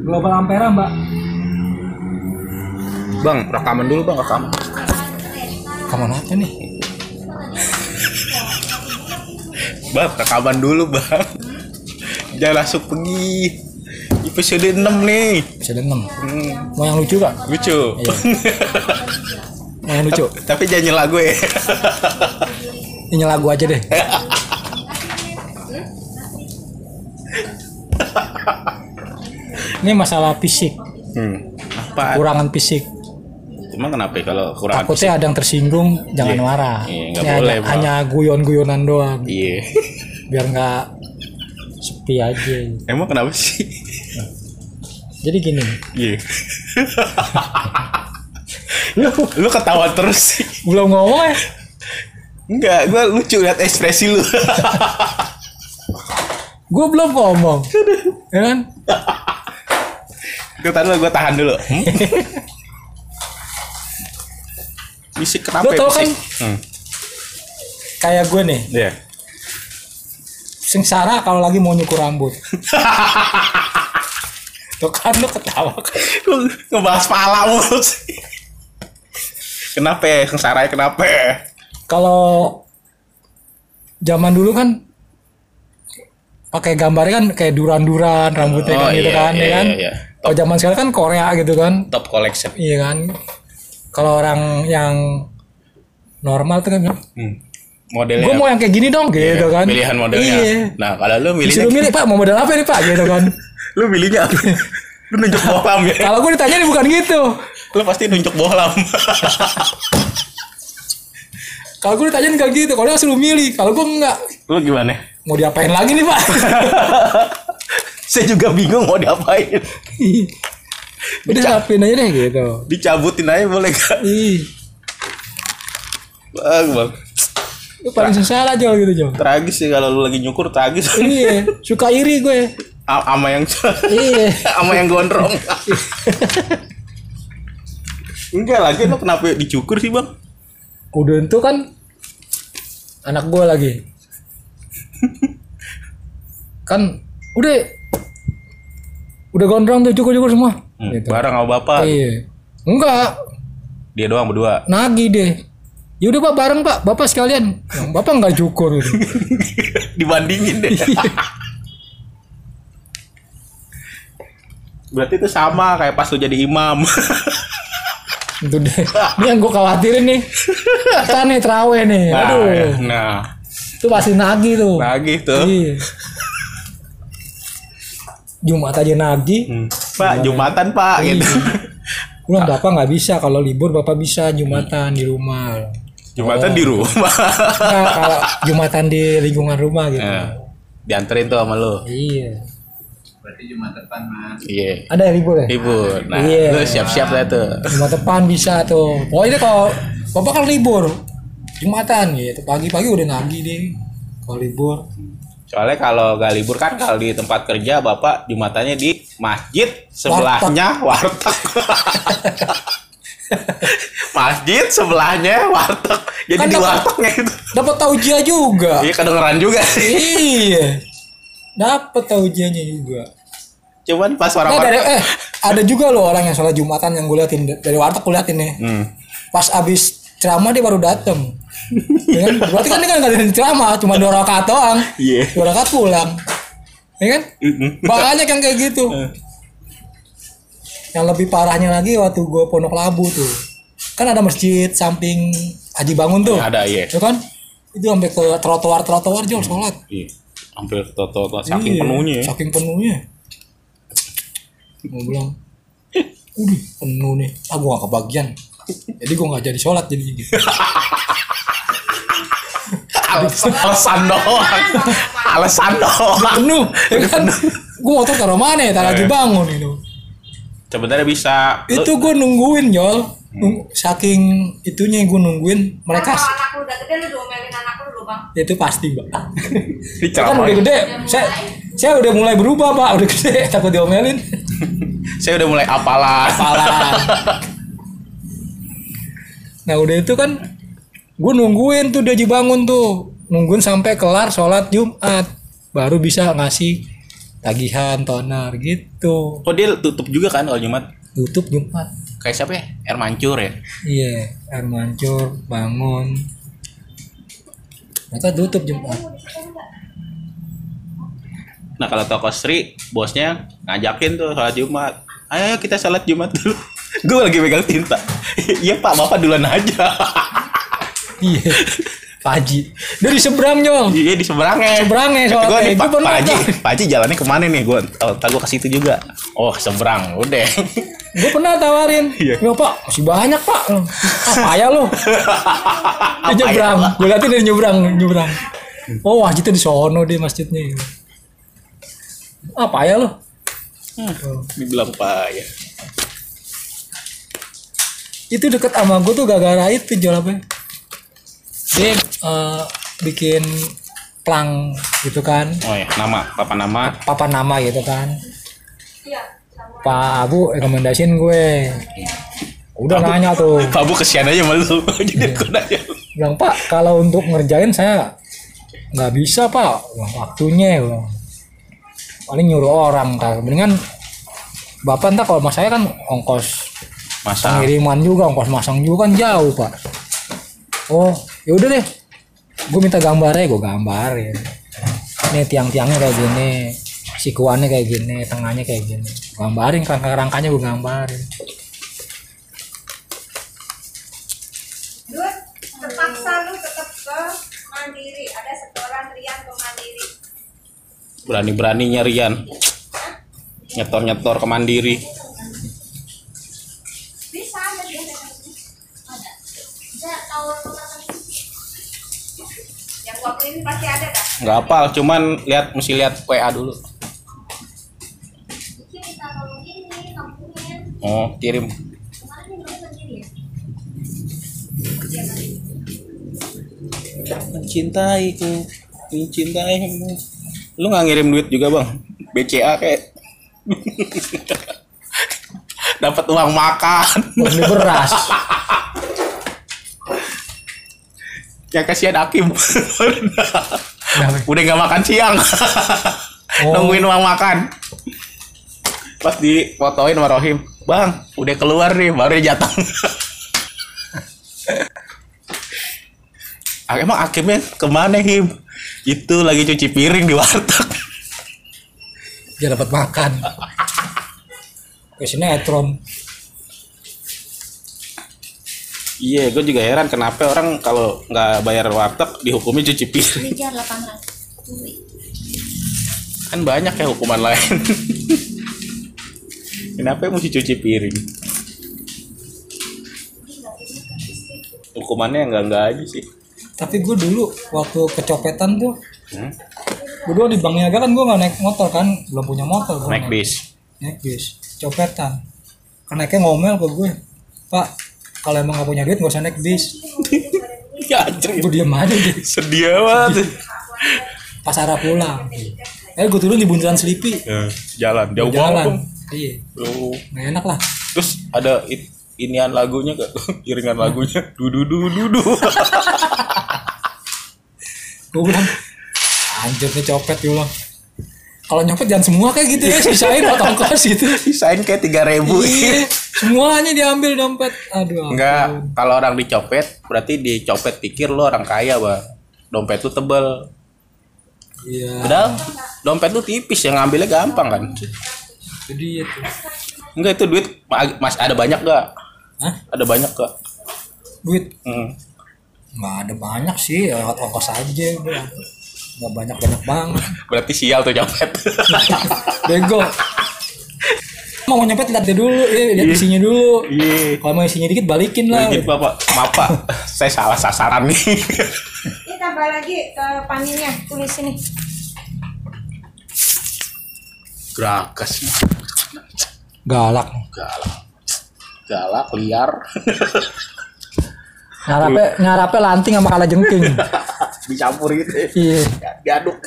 Global Ampera mbak. Bang, rekaman dulu bang, rekaman. Kamu apa nih? Bang, rekaman dulu bang. Jangan langsung pergi. Episode 6 nih. Bisa denem. Hmm, Mau yang lucu gak? lucu. Mau yang lucu? Tapi jangan nyela gue. Ini lagu aja deh. Ini masalah fisik, hmm. Apa? kurangan fisik. Cuma kenapa ya kalau kurang Takutnya ada yang tersinggung, jangan Iya. marah. Iya, Ini boleh, hanya, hanya guyon-guyonan doang, Iya. biar nggak sepi aja. Emang kenapa sih? Jadi gini, Iya. lu, lu ketawa terus sih. belum ngomong ya? Enggak, gue lucu lihat ekspresi lu. Gue belum ngomong, ya kan? Gue tahan dulu, gue tahan dulu. Hmm? Bisik kenapa Lu ya tau kan? Hmm. Kayak gue nih, Iya. sengsara kalau lagi mau nyukur rambut. Tuh kan lu ketawa kan? Lu ngebahas pala mulu sih. Kenapa ya? Sengsara kenapa ya? Kalau zaman dulu kan pakai gambarnya kan kayak duran-duran rambutnya Oh, kan gitu iya, kan, iya, ya kan? iya, iya. Kalau zaman sekarang kan Korea gitu kan, Top collection. iya kan? Kalau orang yang normal tuh kan, Hmm. Modelnya gue mau yang kayak gini dong, gitu kan? pilihan modelnya. Iya. Nah, kalau lu milihnya Disuruh milih pak, mau model apa nih pak, gitu kan? lu milihnya apa? lu nunjuk bohlam ya? Kalau gue ditanya bukan gitu. Lu pasti nunjuk bohlam. Kalau gue ditanya enggak gitu, kalau dia suruh milih, kalau gue enggak. lu gimana? Mau diapain lagi nih pak? Saya juga bingung mau diapain. Udah siapin aja deh gitu. Dicabutin aja boleh? Ih, Bang, bang. lu paling sengsara aja gitu Jong. Tragis sih kalau lu lagi nyukur tragis. Iya, suka iri gue. A- Ama yang Iya. ama yang gondrong. Enggak lagi lu kenapa dicukur sih, Bang? Udah itu kan anak gue lagi. kan udah udah gondrong tuh cukur-cukur semua. Hmm, Gitu. Bareng sama bapak. Iya. Enggak, Dia doang berdua. nagih deh. Ya udah Pak bareng Pak, Bapak sekalian. Yang Bapak nggak cukur gitu. Dibandingin deh. Berarti itu sama kayak pas lu jadi imam. Itu deh. Ini yang gue khawatirin nih. Kita nih terawih nih. Nah, Aduh. nah, Itu pasti nagih tuh. lagi tuh. Iya. Jumat aja nagih. Hmm. Pak, Jumatan, Pak gitu. Pulang bapak nggak bisa. Kalau libur bapak bisa jumatan di rumah. Jumatan di rumah. Nah, kalau jumatan di lingkungan rumah gitu. Nah, dianterin tuh sama lu. Iya. Iya. Ada yang libur ya? Libur. Nah, Iya. lu siap-siap lah tuh. Jumat depan bisa tuh. Pokoknya kalau bapak kan libur. Jumatan gitu. Pagi-pagi udah nagih deh. Kalau libur. Soalnya kalau gak libur kan kalau di tempat kerja Bapak Jumatannya di masjid sebelahnya warteg. masjid sebelahnya warteg. Jadi Kan di wartegnya itu. Dapat taujiah juga. Iya kedengeran juga sih. iya. Dapat taujiahnya juga. Cuman pas orang Nah, dari, eh ada juga loh orang yang sholat jumatan yang gue liatin dari warteg gue liatin nih. Hmm. Pas abis ceramah dia baru dateng. ya kan? Berarti kan dia kan nggak ada ceramah, cuma dua rakaat doang. Iya. Dua rakaat pulang. Ya kan? Banyak yang kayak gitu. Yang lebih parahnya lagi waktu gue pondok labu tuh. Kan ada masjid samping Haji Bangun tuh. Ada iya. Ya kan? Itu sampai ke trotoar-trotoar jual sholat. Iya. Hampir toto saking Iya, penuhnya ya. Saking penuhnya. Gue bilang, udah penuh nih. Ah gue gak kebagian. Jadi gue gak jadi sholat jadi gitu. Alasan, alasan doang. alasan doang. penuh. Ya kan? Gue motor taruh mana ya? Taruh lagi bangun itu. Sebenarnya bisa. Itu gue nungguin Jol. Nung- Saking itunya gue nungguin mereka Kalau anak lu udah gede lu diomelin anak lu lu bang. itu pasti mbak. Saya kan udah gede. Saya, saya udah mulai berubah pak. Udah gede takut diomelin. Saya udah mulai apalan. Apalan. Nah udah itu kan gue nungguin tuh dia bangun tuh nungguin sampai kelar sholat Jumat baru bisa ngasih tagihan toner gitu Oh dia tutup juga kan kalau Jumat? tutup Jumat Kayak siapa ya? Air mancur ya? iya air mancur bangun mereka tutup Jumat Nah kalau toko Sri bosnya ngajakin tuh sholat Jumat. Ayo kita sholat Jumat dulu. Gue lagi megang tinta. Iya pak, bapak duluan aja. iya Pak Haji dari seberang Jong Iya di seberangnya. Seberangnya Kata sholatnya. Gue nih Gua Pak, Haji. Pak Haji jalannya ke mana nih? Gue oh, tak gue ke situ juga. Oh seberang, udah. Gue pernah tawarin Iya. ya pak masih banyak pak apa ya lo dia nyebrang ya, gue liatin dari nyebrang nyebrang oh masjidnya di sono deh masjidnya apa ya lo Oh. Dibilang Pak ya. itu deket sama gue tuh gara-gara itu jual apa ya? dia eh, bikin plang gitu kan Oh ya, nama, papa nama. papan nama gitu kan Iya. Pak Abu rekomendasiin gue. Udah nanya tuh. Pak Bu kesian aja sama lu. Jadi Iya. gue nanya. bilang Pak kalau untuk ngerjain saya nggak bisa Pak. Waktunya. Bilang. paling nyuruh orang kan mendingan Bapak entah kalau mas saya kan ongkos Masa pengiriman juga ongkos masang juga kan jauh Pak. Oh ya udah deh. Gue minta gambarnya gue gambarin nih tiang-tiangnya kayak gini sikuannya kayak gini tengahnya kayak gini gambarin rangka-rangkanya gue gambarin Dut, terpaksa lu tetap ke mandiri. Ada setoran Rian ke mandiri. berani-beraninya Rian. Nyetor-nyetor ke Mandiri. Bisa ada dia ada. Ada. Bisa tahu Yang gua pasti ada dah. Nggak hafal, cuman lihat mesti lihat WA dulu. Oh, kirim. Kemarin ini belum sendiri ya? Mencintaiku, mencintaimu. Lu nggak ngirim duit juga bang? BCA kayak. Dapat uang makan. beli beras Yang kasihan. Kenapa? Udah nggak makan siang. Oh. Nungguin uang makan. Pas difotoin sama Rohim, bang, udah keluar nih, baru dia jatuh. Ah, Emang Hakimnya ke mana Him? Itu lagi cuci piring di warteg. dia dapat makan ke sinetron Iya, gue juga heran kenapa orang kalau nggak bayar warteg dihukumnya cuci piring. Kejar 800. Kan banyak ya hukuman lain. Kenapa mesti cuci piring? Hukumannya enggak enggak aja sih. tapi gue dulu waktu kecopetan tuh Hmm? gue dulu di Bank Niaga kan gue nggak naik motor kan belum punya motor gue Naik bis. naik bis copetan naiknya ngomel ke gue pak kalau emang gak punya duit gak usah naik bis Ya anjir. gue diem aja deh Sedia banget. pas arah pulang eh gue turun di bundaran Selipi Ya, jalan jauh jalan banget. Iya Tuh. nggak enak lah Terus ada it, inian lagunya gak? Iringan lagunya. Dudu dudu dudu. gue bilang anjir nih copet gue bilang kalau nyopet jangan semua kayak gitu ya sisain buat ongkos gitu Sisain kayak tiga ribu. iya semuanya diambil dompet aduh Enggak, kalau orang dicopet berarti dicopet pikir lo orang kaya bang. Dompet lu tebel. iya Padahal dompet lu tipis yang ngambilnya gampang kan. Jadi itu Enggak itu duit ma- mas ada banyak gak? Hah? Ada banyak gak? duit Hmm. nggak ada banyak sih ya ongkos aja udah nggak banyak banyak banget Berarti sial tuh nyopet. bego mau nyopet lihat dia dulu eh, lihat isinya dulu Iya. kalau mau isinya dikit balikin lah Dikit bapak, maaf pak, saya salah sasaran nih. Ini tambah lagi ke paninnya, tulis sini. Gerakas, galak galak, galak, liar. nyarape nyarape lanting sama kala jengking Dicampur gitu. ya. iya Diaduk.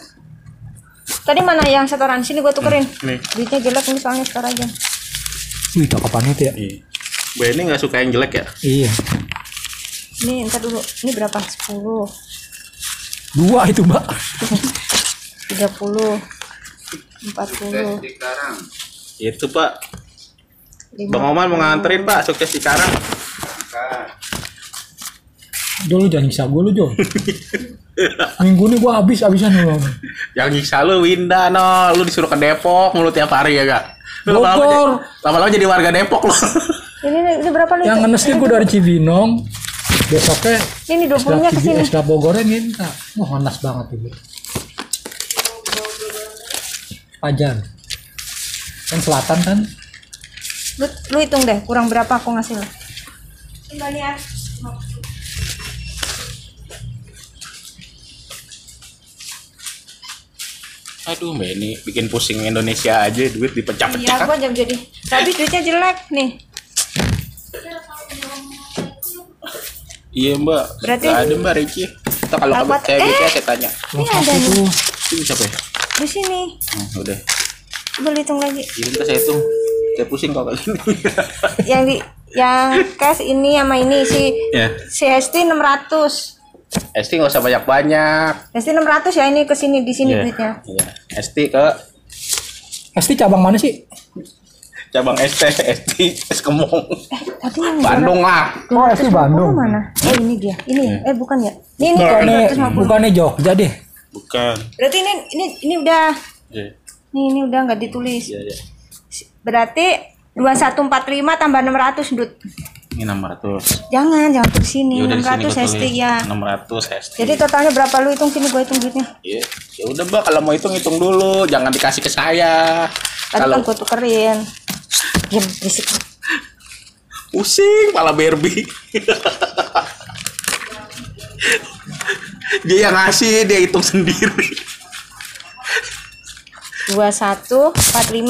Tadi mana yang setoran sini gua tukerin. Nih. Duitnya jelek nih soalnya setor aja. wih cakapan itu ya Iya. Bu ini nggak suka yang jelek ya? iya Ini entar dulu. Ini berapa? 10, dua itu mbak 30, 40 Itu Pak. lima- Bang Oman mau nganterin Pak sukses di Karang. Dulu jangan nyiksa gue lu Jo. Minggu ini gue habis habisan lu. Yang nyiksa lu Winda no, lu disuruh ke Depok mulu tiap hari ya gak? Lu lama-lama Bogor. jadi- Lama-lama jadi warga Depok lu. ini, ini berapa lu Yang itu? ngenes gue dari Cibinong. Besoknya ini 20 nya SDA, ke sini SDA Bogornya minta. Wah panas banget itu. Pajan. Kan selatan kan. lu, lu hitung deh kurang berapa aku ngasih lu Kembali ya. Aduh, Mbak ini bikin pusing Indonesia aja duit iya dipecah-pecah. gua jam jadi tapi duitnya jelek nih Iya, Mbak. Berarti- Nggak ada Mbak Ricci. Kita kalau kamu saya eh. bisa saya tanya. ini ada nih. Ini siapa ya? Di sini Hmm, udah. lu hitung lagi Iya, kita saya hitung. Saya pusing kalau ini. yang di yang cash ini sama ini si ya. CST 600 ST nggak usah banyak-banyak. CST 600 ya ini ke sini di sini Iya. duitnya Iya. ST ke Pasti cabang mana sih? cabang ST, ST, es kemong. tadi yang Bandung lah. Oh, ST Bandung. mana? Oh ini dia. Ini eh bukan ya? Ini ini Bukannya, 250. bukannya Jogja deh. Bukan. Berarti ini ini ini udah Iya, nih ini udah nggak ditulis. iya, iya. Berarti 2145 tambah 600 dut. Ini 600. Jangan, jangan ke sini. Ya udah di sini 600 gua ST tulis. ya. 600 ST. Jadi totalnya berapa lu hitung sini gua hitung duitnya. Iya. Ya udah, Mbak, kalau mau hitung hitung dulu, jangan dikasih ke saya. Tadi Kalau kan gua tukerin. Diam, berisik. pusing pala Barbie. dia yang ngasih, dia hitung sendiri. 2145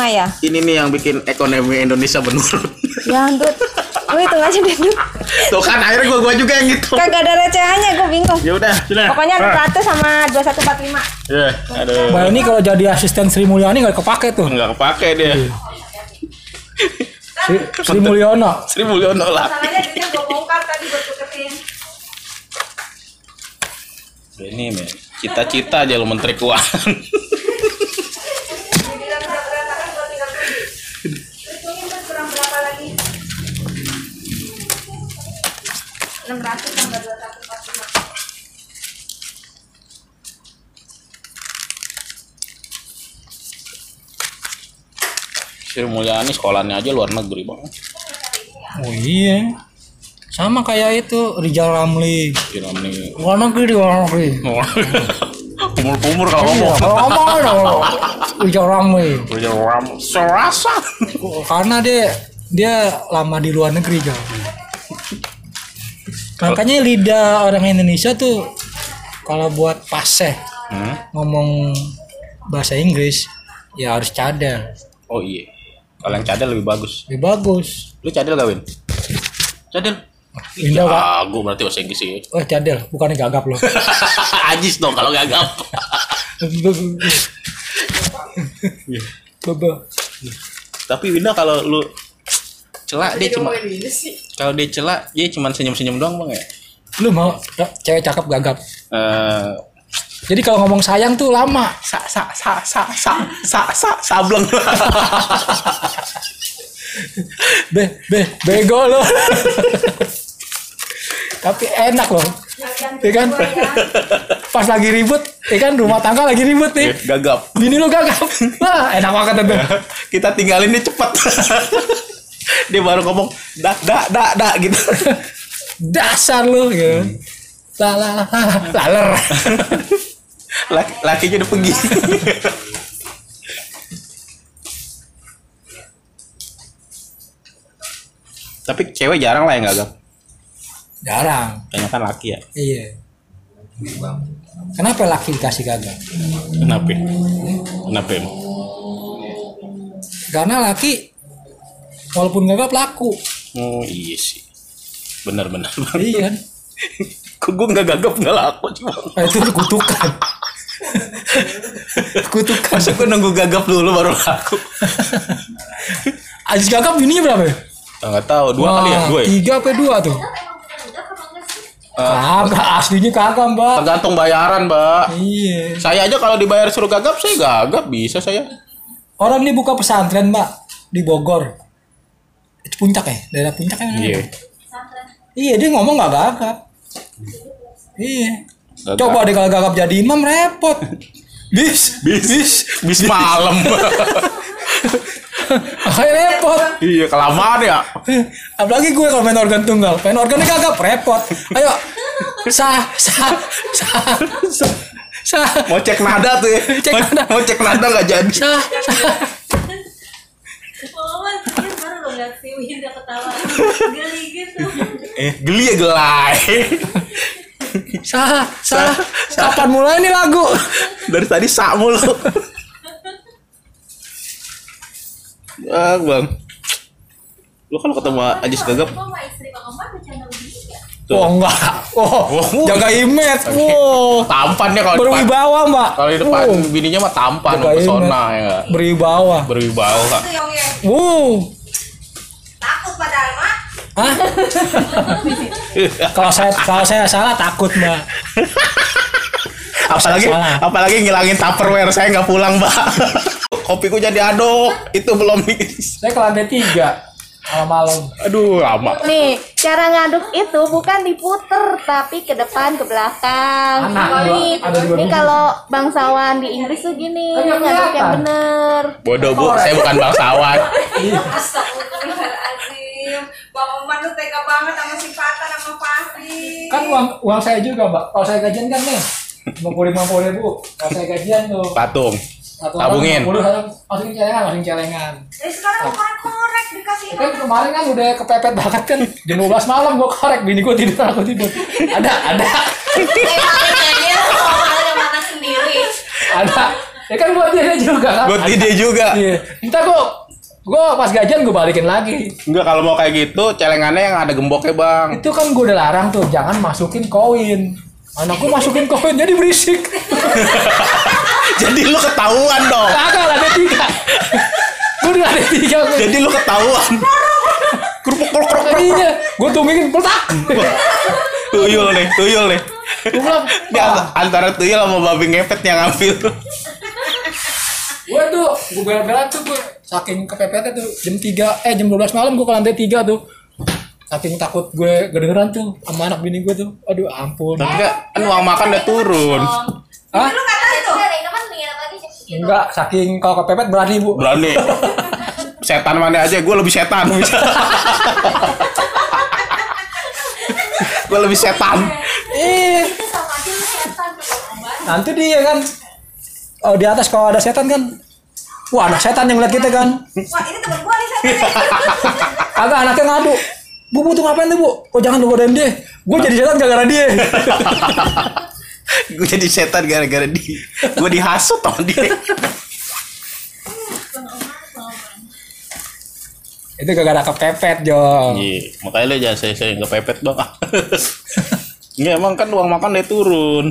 ya. Ini nih yang bikin ekonomi Indonesia menurun. Ya, Dut. Lu hitung aja deh, Dut. Tuh kan akhirnya gua gua juga yang gitu. Kagak ada recehannya, gua bingung. Ya udah, sudah. Pokoknya Ah. 600 sama 2145. Ya, aduh. Mbak ini kalau jadi asisten Sri Mulyani nggak kepake tuh. Enggak kepake dia. Sri, Sri Mulyono. Sri Mulyono lah. Masalahnya duitnya gue bongkar tadi gue tukerin ini cita-cita aja lo menteri keuangan Sri Mulyani sekolahnya aja luar negeri bang. Oh iya. Sama kayak itu Rijal Ramli. Nih. Luar negeri di luar negeri. Kumur-kumur kalau Iya, ngomong. kalau ngomong ada Rijal Ramli. Udah ram serasa. Karena dia dia lama di luar negeri jauh. Makanya lidah orang Indonesia tuh kalau buat paseh Hmm? ngomong bahasa Inggris ya harus cadel. Oh iya. Kalau yang cadel lebih bagus. Lebih bagus. Lu cadel gak Win? Cadel. Linda ya, gue berarti bahasa Inggris sih. Oh, eh, cadel, bukannya gagap loh. Ajis dong kalau gagap. Coba. Tapi Winda kalau lu celak dia cuma kalau dia celak dia cuma senyum-senyum doang bang ya. Lu mau cewek cakep gagap. Uh, jadi kalau ngomong sayang tuh lama. Sa sa sa sa sa sa sa sableng. be be bego lo. Tapi enak loh. Ya kan? Pas lagi ribut, ya kan rumah tangga lagi ribut nih. gagap. Bini lo gagap. Wah, enak banget tuh. Kita tinggalin dia cepet. dia baru ngomong dak dak dak dak gitu. Dasar lo gitu. Lalah, laler. Laki, lakinya udah pergi. Tapi cewek jarang lah yang gagap. Jarang. Kayaknya kan laki ya. Iya. Kenapa laki dikasih gagap? Kenapa? Kenapa emang? Karena laki walaupun gagap laku. Oh iya sih. Benar-benar. Iya kan? Kok gue nggak gagap nggak laku cuma. Nah, itu kutukan. kutukan. Masa gue nunggu gagap dulu baru laku. Aziz gagap bininya berapa ya? Nggak tahu dua kali ya Wah, gue. Tiga apa dua tuh? Kagak, aslinya kagak mbak. Tergantung bayaran mbak. Iya. Saya aja kalau dibayar suruh gagap saya gagap bisa saya. orang nih buka pesantren mbak di Bogor itu puncak ya daerah puncak kan Iya. iya dia ngomong nggak gagap iya Gagap. coba deh kalau gagap jadi imam repot bis Bis, bis, bis malam. Makanya repot iya, kelamaan ya. apalagi gue kalau main organ tunggal main organnya gagap repot ayo sah sah sah sah sah Mau cek nada tuh ya. Cek nada. Mau cek nada nggak jadi. sah sah Mama tadi baru lo liat si Winda ketawa geli gitu. Eh, geli ya gelai. sah sah kapan mulai nih lagu Dari tadi sak mulu. Ah, Bang. Lu kalau ketemu Ajis gagap, ya? Tuh. oh enggak oh Oh. jaga image wow tampan ya kalau berwibawa mbak Kalau di depan Oh, bininya mah tampan, Jaga pesona ya nggak? berwibawa Berwibawa. Kak. Ya wow takut padahal mah. Hah? kalau saya kalau saya salah takut mbak apalagi apalagi ngilangin tupperware saya nggak pulang mbak kopiku jadi aduk. Itu belum mix saya ke lantai tiga malam-malam. Aduh lama. Nih, cara ngaduk itu bukan diputer tapi ke depan ke belakang. Anak, nih, ada nih biji. kalau bangsawan di Inggris tuh gini, nggak ngaduk yang bener. bodoh bu. Saya bukan bangsawan. Astagfirullahaladzim. Bang Omar lu tega banget sama si Fatan sama Fahri. kan uang uang saya juga mbak kalau saya gajian kan nih lima puluh lima puluh ribu. Kalau saya gajian tuh. Patung satu Tabungin. orang. 50, masukin celengan masukin celengan. Dari sekarang lu korek-korek dikasih Ya kan kemarin kan udah kepepet banget kan. Jam 12 malam gua korek bini gua tidur aku tidur. Ada ada. Ada. Ya kan buat dia juga kan. Buat ide juga. Iya. Entah kok gua pas gajian gua balikin lagi. Enggak kalau mau kayak gitu celengannya yang ada gemboknya bang. Itu kan gua udah larang tuh jangan masukin koin. Anakku masukin koin jadi berisik jadi lu ketahuan dong. Kagak ada tiga. Gua udah ada tiga jadi lu ketahuan. Kerupuk kerupuk kerupuk jadinya gua tungguin peletak tuyul nih tuyul nih gua bilang antara tuyul sama babi ngepet yang ngambil. Gue tuh gue bela-bela tuh gue saking kepepetnya tuh jam 3 eh jam 12 malam gue ke lantai 3 tuh. Saking takut gue kedengeran tuh sama anak bini gue tuh. Aduh ampun. Tapi kan kan uang makan udah turun. Hah? Lu nggak tahu tuh. Enggak saking kalau kepepet berani bu. Berani. Setan mana aja gue lebih setan. Gue lebih setan. Eh nanti dia kan oh di atas kalau ada setan kan wah anak setan yang ngeliat kita kan. Wah ini temen gua nih saya. agak anaknya ngadu. Bu bu tuh ngapain tuh bu? Oh jangan lu godain dia. Gue jadi setan gara-gara dia gue jadi setan gara-gara dia gue dihasut sama dia itu gara-gara kepepet Jo iya makanya lo jangan sering-sering kepepet bang Iya emang kan uang makan udah turun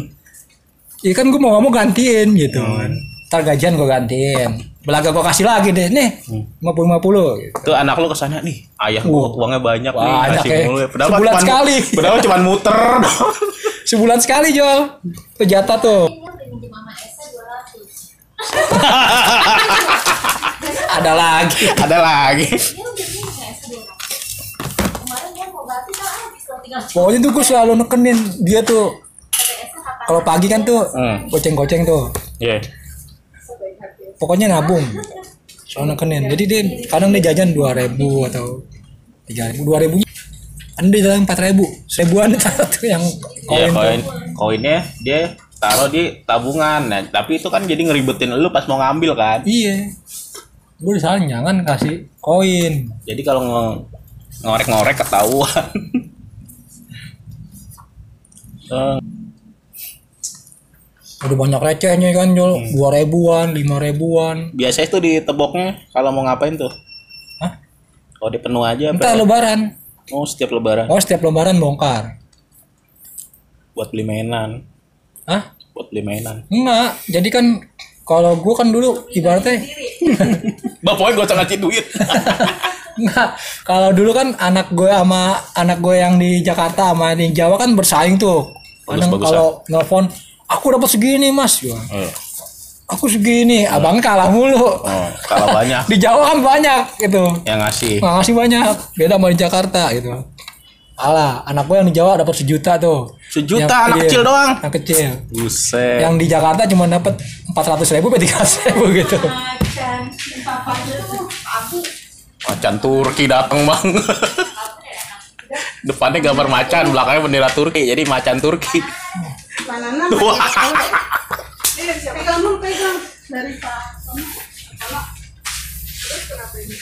Iya kan gue mau ngomong gantiin gitu kan. Ntar gajian gue gantiin. Belaga gue kasih lagi deh nih. lima puluh lima puluh. gitu. tuh anak lo ke sana nih ayah gua Wah. uangnya banyak nih Banyak kasih ya. ya. Sebulan cuman- sekali. padahal cuma muter. Sebulan sekali Jo. Itu jatah tuh. Ada lagi. ada lagi Pokoknya tuh gue selalu nekenin dia tuh. Kalau pagi kan tuh Hmm. goceng-goceng tuh. Iya Pokoknya nabung. Selalu nekenin. Jadi dia kadang dia jajan dua ribu atau tiga ribu, dua ribu. Ada di dalam empat ribu, seribuan tuh yang Iya koin. tuh. koin koinnya dia taruh di tabungan nah tapi itu kan jadi ngeribetin lu pas mau ngambil kan Iya. Gue disalahin jangan kasih koin. jadi kalau nge- ngorek-ngorek ketahuan Eh, Udah banyak recehnya kan Jol. Dua ribuan, lima ribuan. biasanya itu di teboknya kalau mau ngapain tuh Hah? kalau di penuh aja Entah lebaran. Oh setiap lebaran Oh setiap lebaran bongkar. buat beli mainan Hah? buat beli mainan Enggak. Jadi kan kalau gue kan dulu ibaratnya bapaknya usah ngasih duit enggak. Kalau dulu kan anak gue sama anak gue yang di Jakarta sama di Jawa kan bersaing tuh. Kadang kalau nelfon aku dapat segini mas, Eh, aku segini abang kalah mulu Oh, kalau banyak di Jawa kan banyak gitu yang ngasih. nggak ngasih banyak beda sama di Jakarta gitu Alah, anak gue yang di Jawa dapat sejuta tuh. Sejuta, Yang anak kecil doang? Anak kecil. Buset. Yang di Jakarta cuma dapat empat ratus ribu, tiga ribu gitu. Macan, papa itu aku Macan Turki datang bang. Depannya gambar macan, belakangnya bendera Turki, jadi macan Turki. banana Eh, pegang dulu pegang dari Pak. Kalau terus kenapa ini?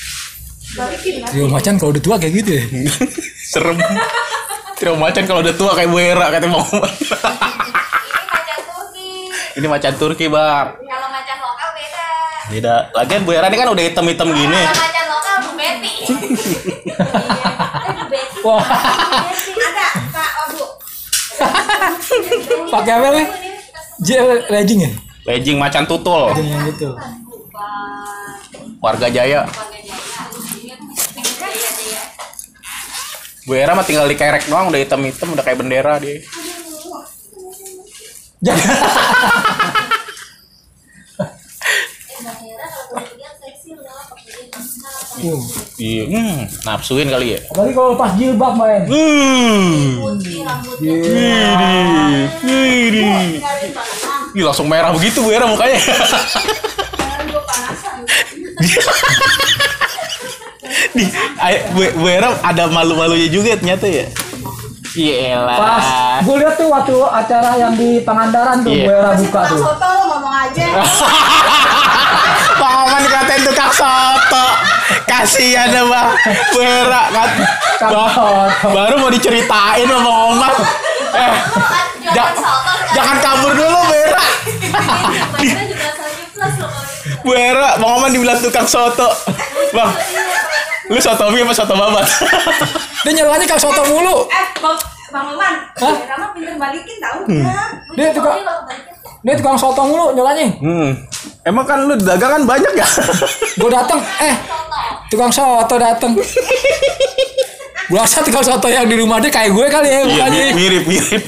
Balikin lah. Trio macan kalau udah tua kayak gitu ya. Serem. Trio macan kalau udah tua kayak Bu Hera kata Bang Umar. Ini macan Turki. Ini macan Turki bang. Kalau macan lokal beda. Beda. Lagian Bu Hera ini kan udah hitam-hitam gini. Kalau macan lokal Bu Betty. Eh Bu Betty. Wah, Ada Pak Obu. pakai apa nih? Gel legging ya? Beijing macan tutul. Yang. Warga Jaya. Bu Hera mah tinggal dikerek doang udah hitam-hitam udah kayak bendera dia. Tuh. Iya, hmm, nafsuin kali ya. Apalagi kalau pas jilbab main. Hmm. Widih, widih. Ih, langsung merah begitu Bu Hera mukanya. Di, ay- Bu, Bu Hera ada malu-malunya juga ternyata ya. Iya Pas gue lihat tuh waktu acara yang di Pangandaran tuh Iya. gue era buka Pak tuh. Soto lo ngomong aja. Bang Oman dikatain tukang soto. Kasihan ya Bang. Bu Bang, baru mau diceritain sama Bang Oman. Eh, ja- jangan kabur dulu Bu Hera. Bu Hera, Bang Oman dibilang tukang soto. Bang, lu soto mie apa soto babat? Dia nyelanya kang soto mulu. Eh, Bang Bang Oman, Hah? Rama pinter balikin tahu nggak? Dia tukang dia tukang soto mulu nyelanya. Hmm. Emang kan lu dagangan banyak ya? Gue datang, eh tukang soto datang. Gue rasa tukang soto yang di rumah dia kayak gue kali ya Iya, mukanya. mirip mirip.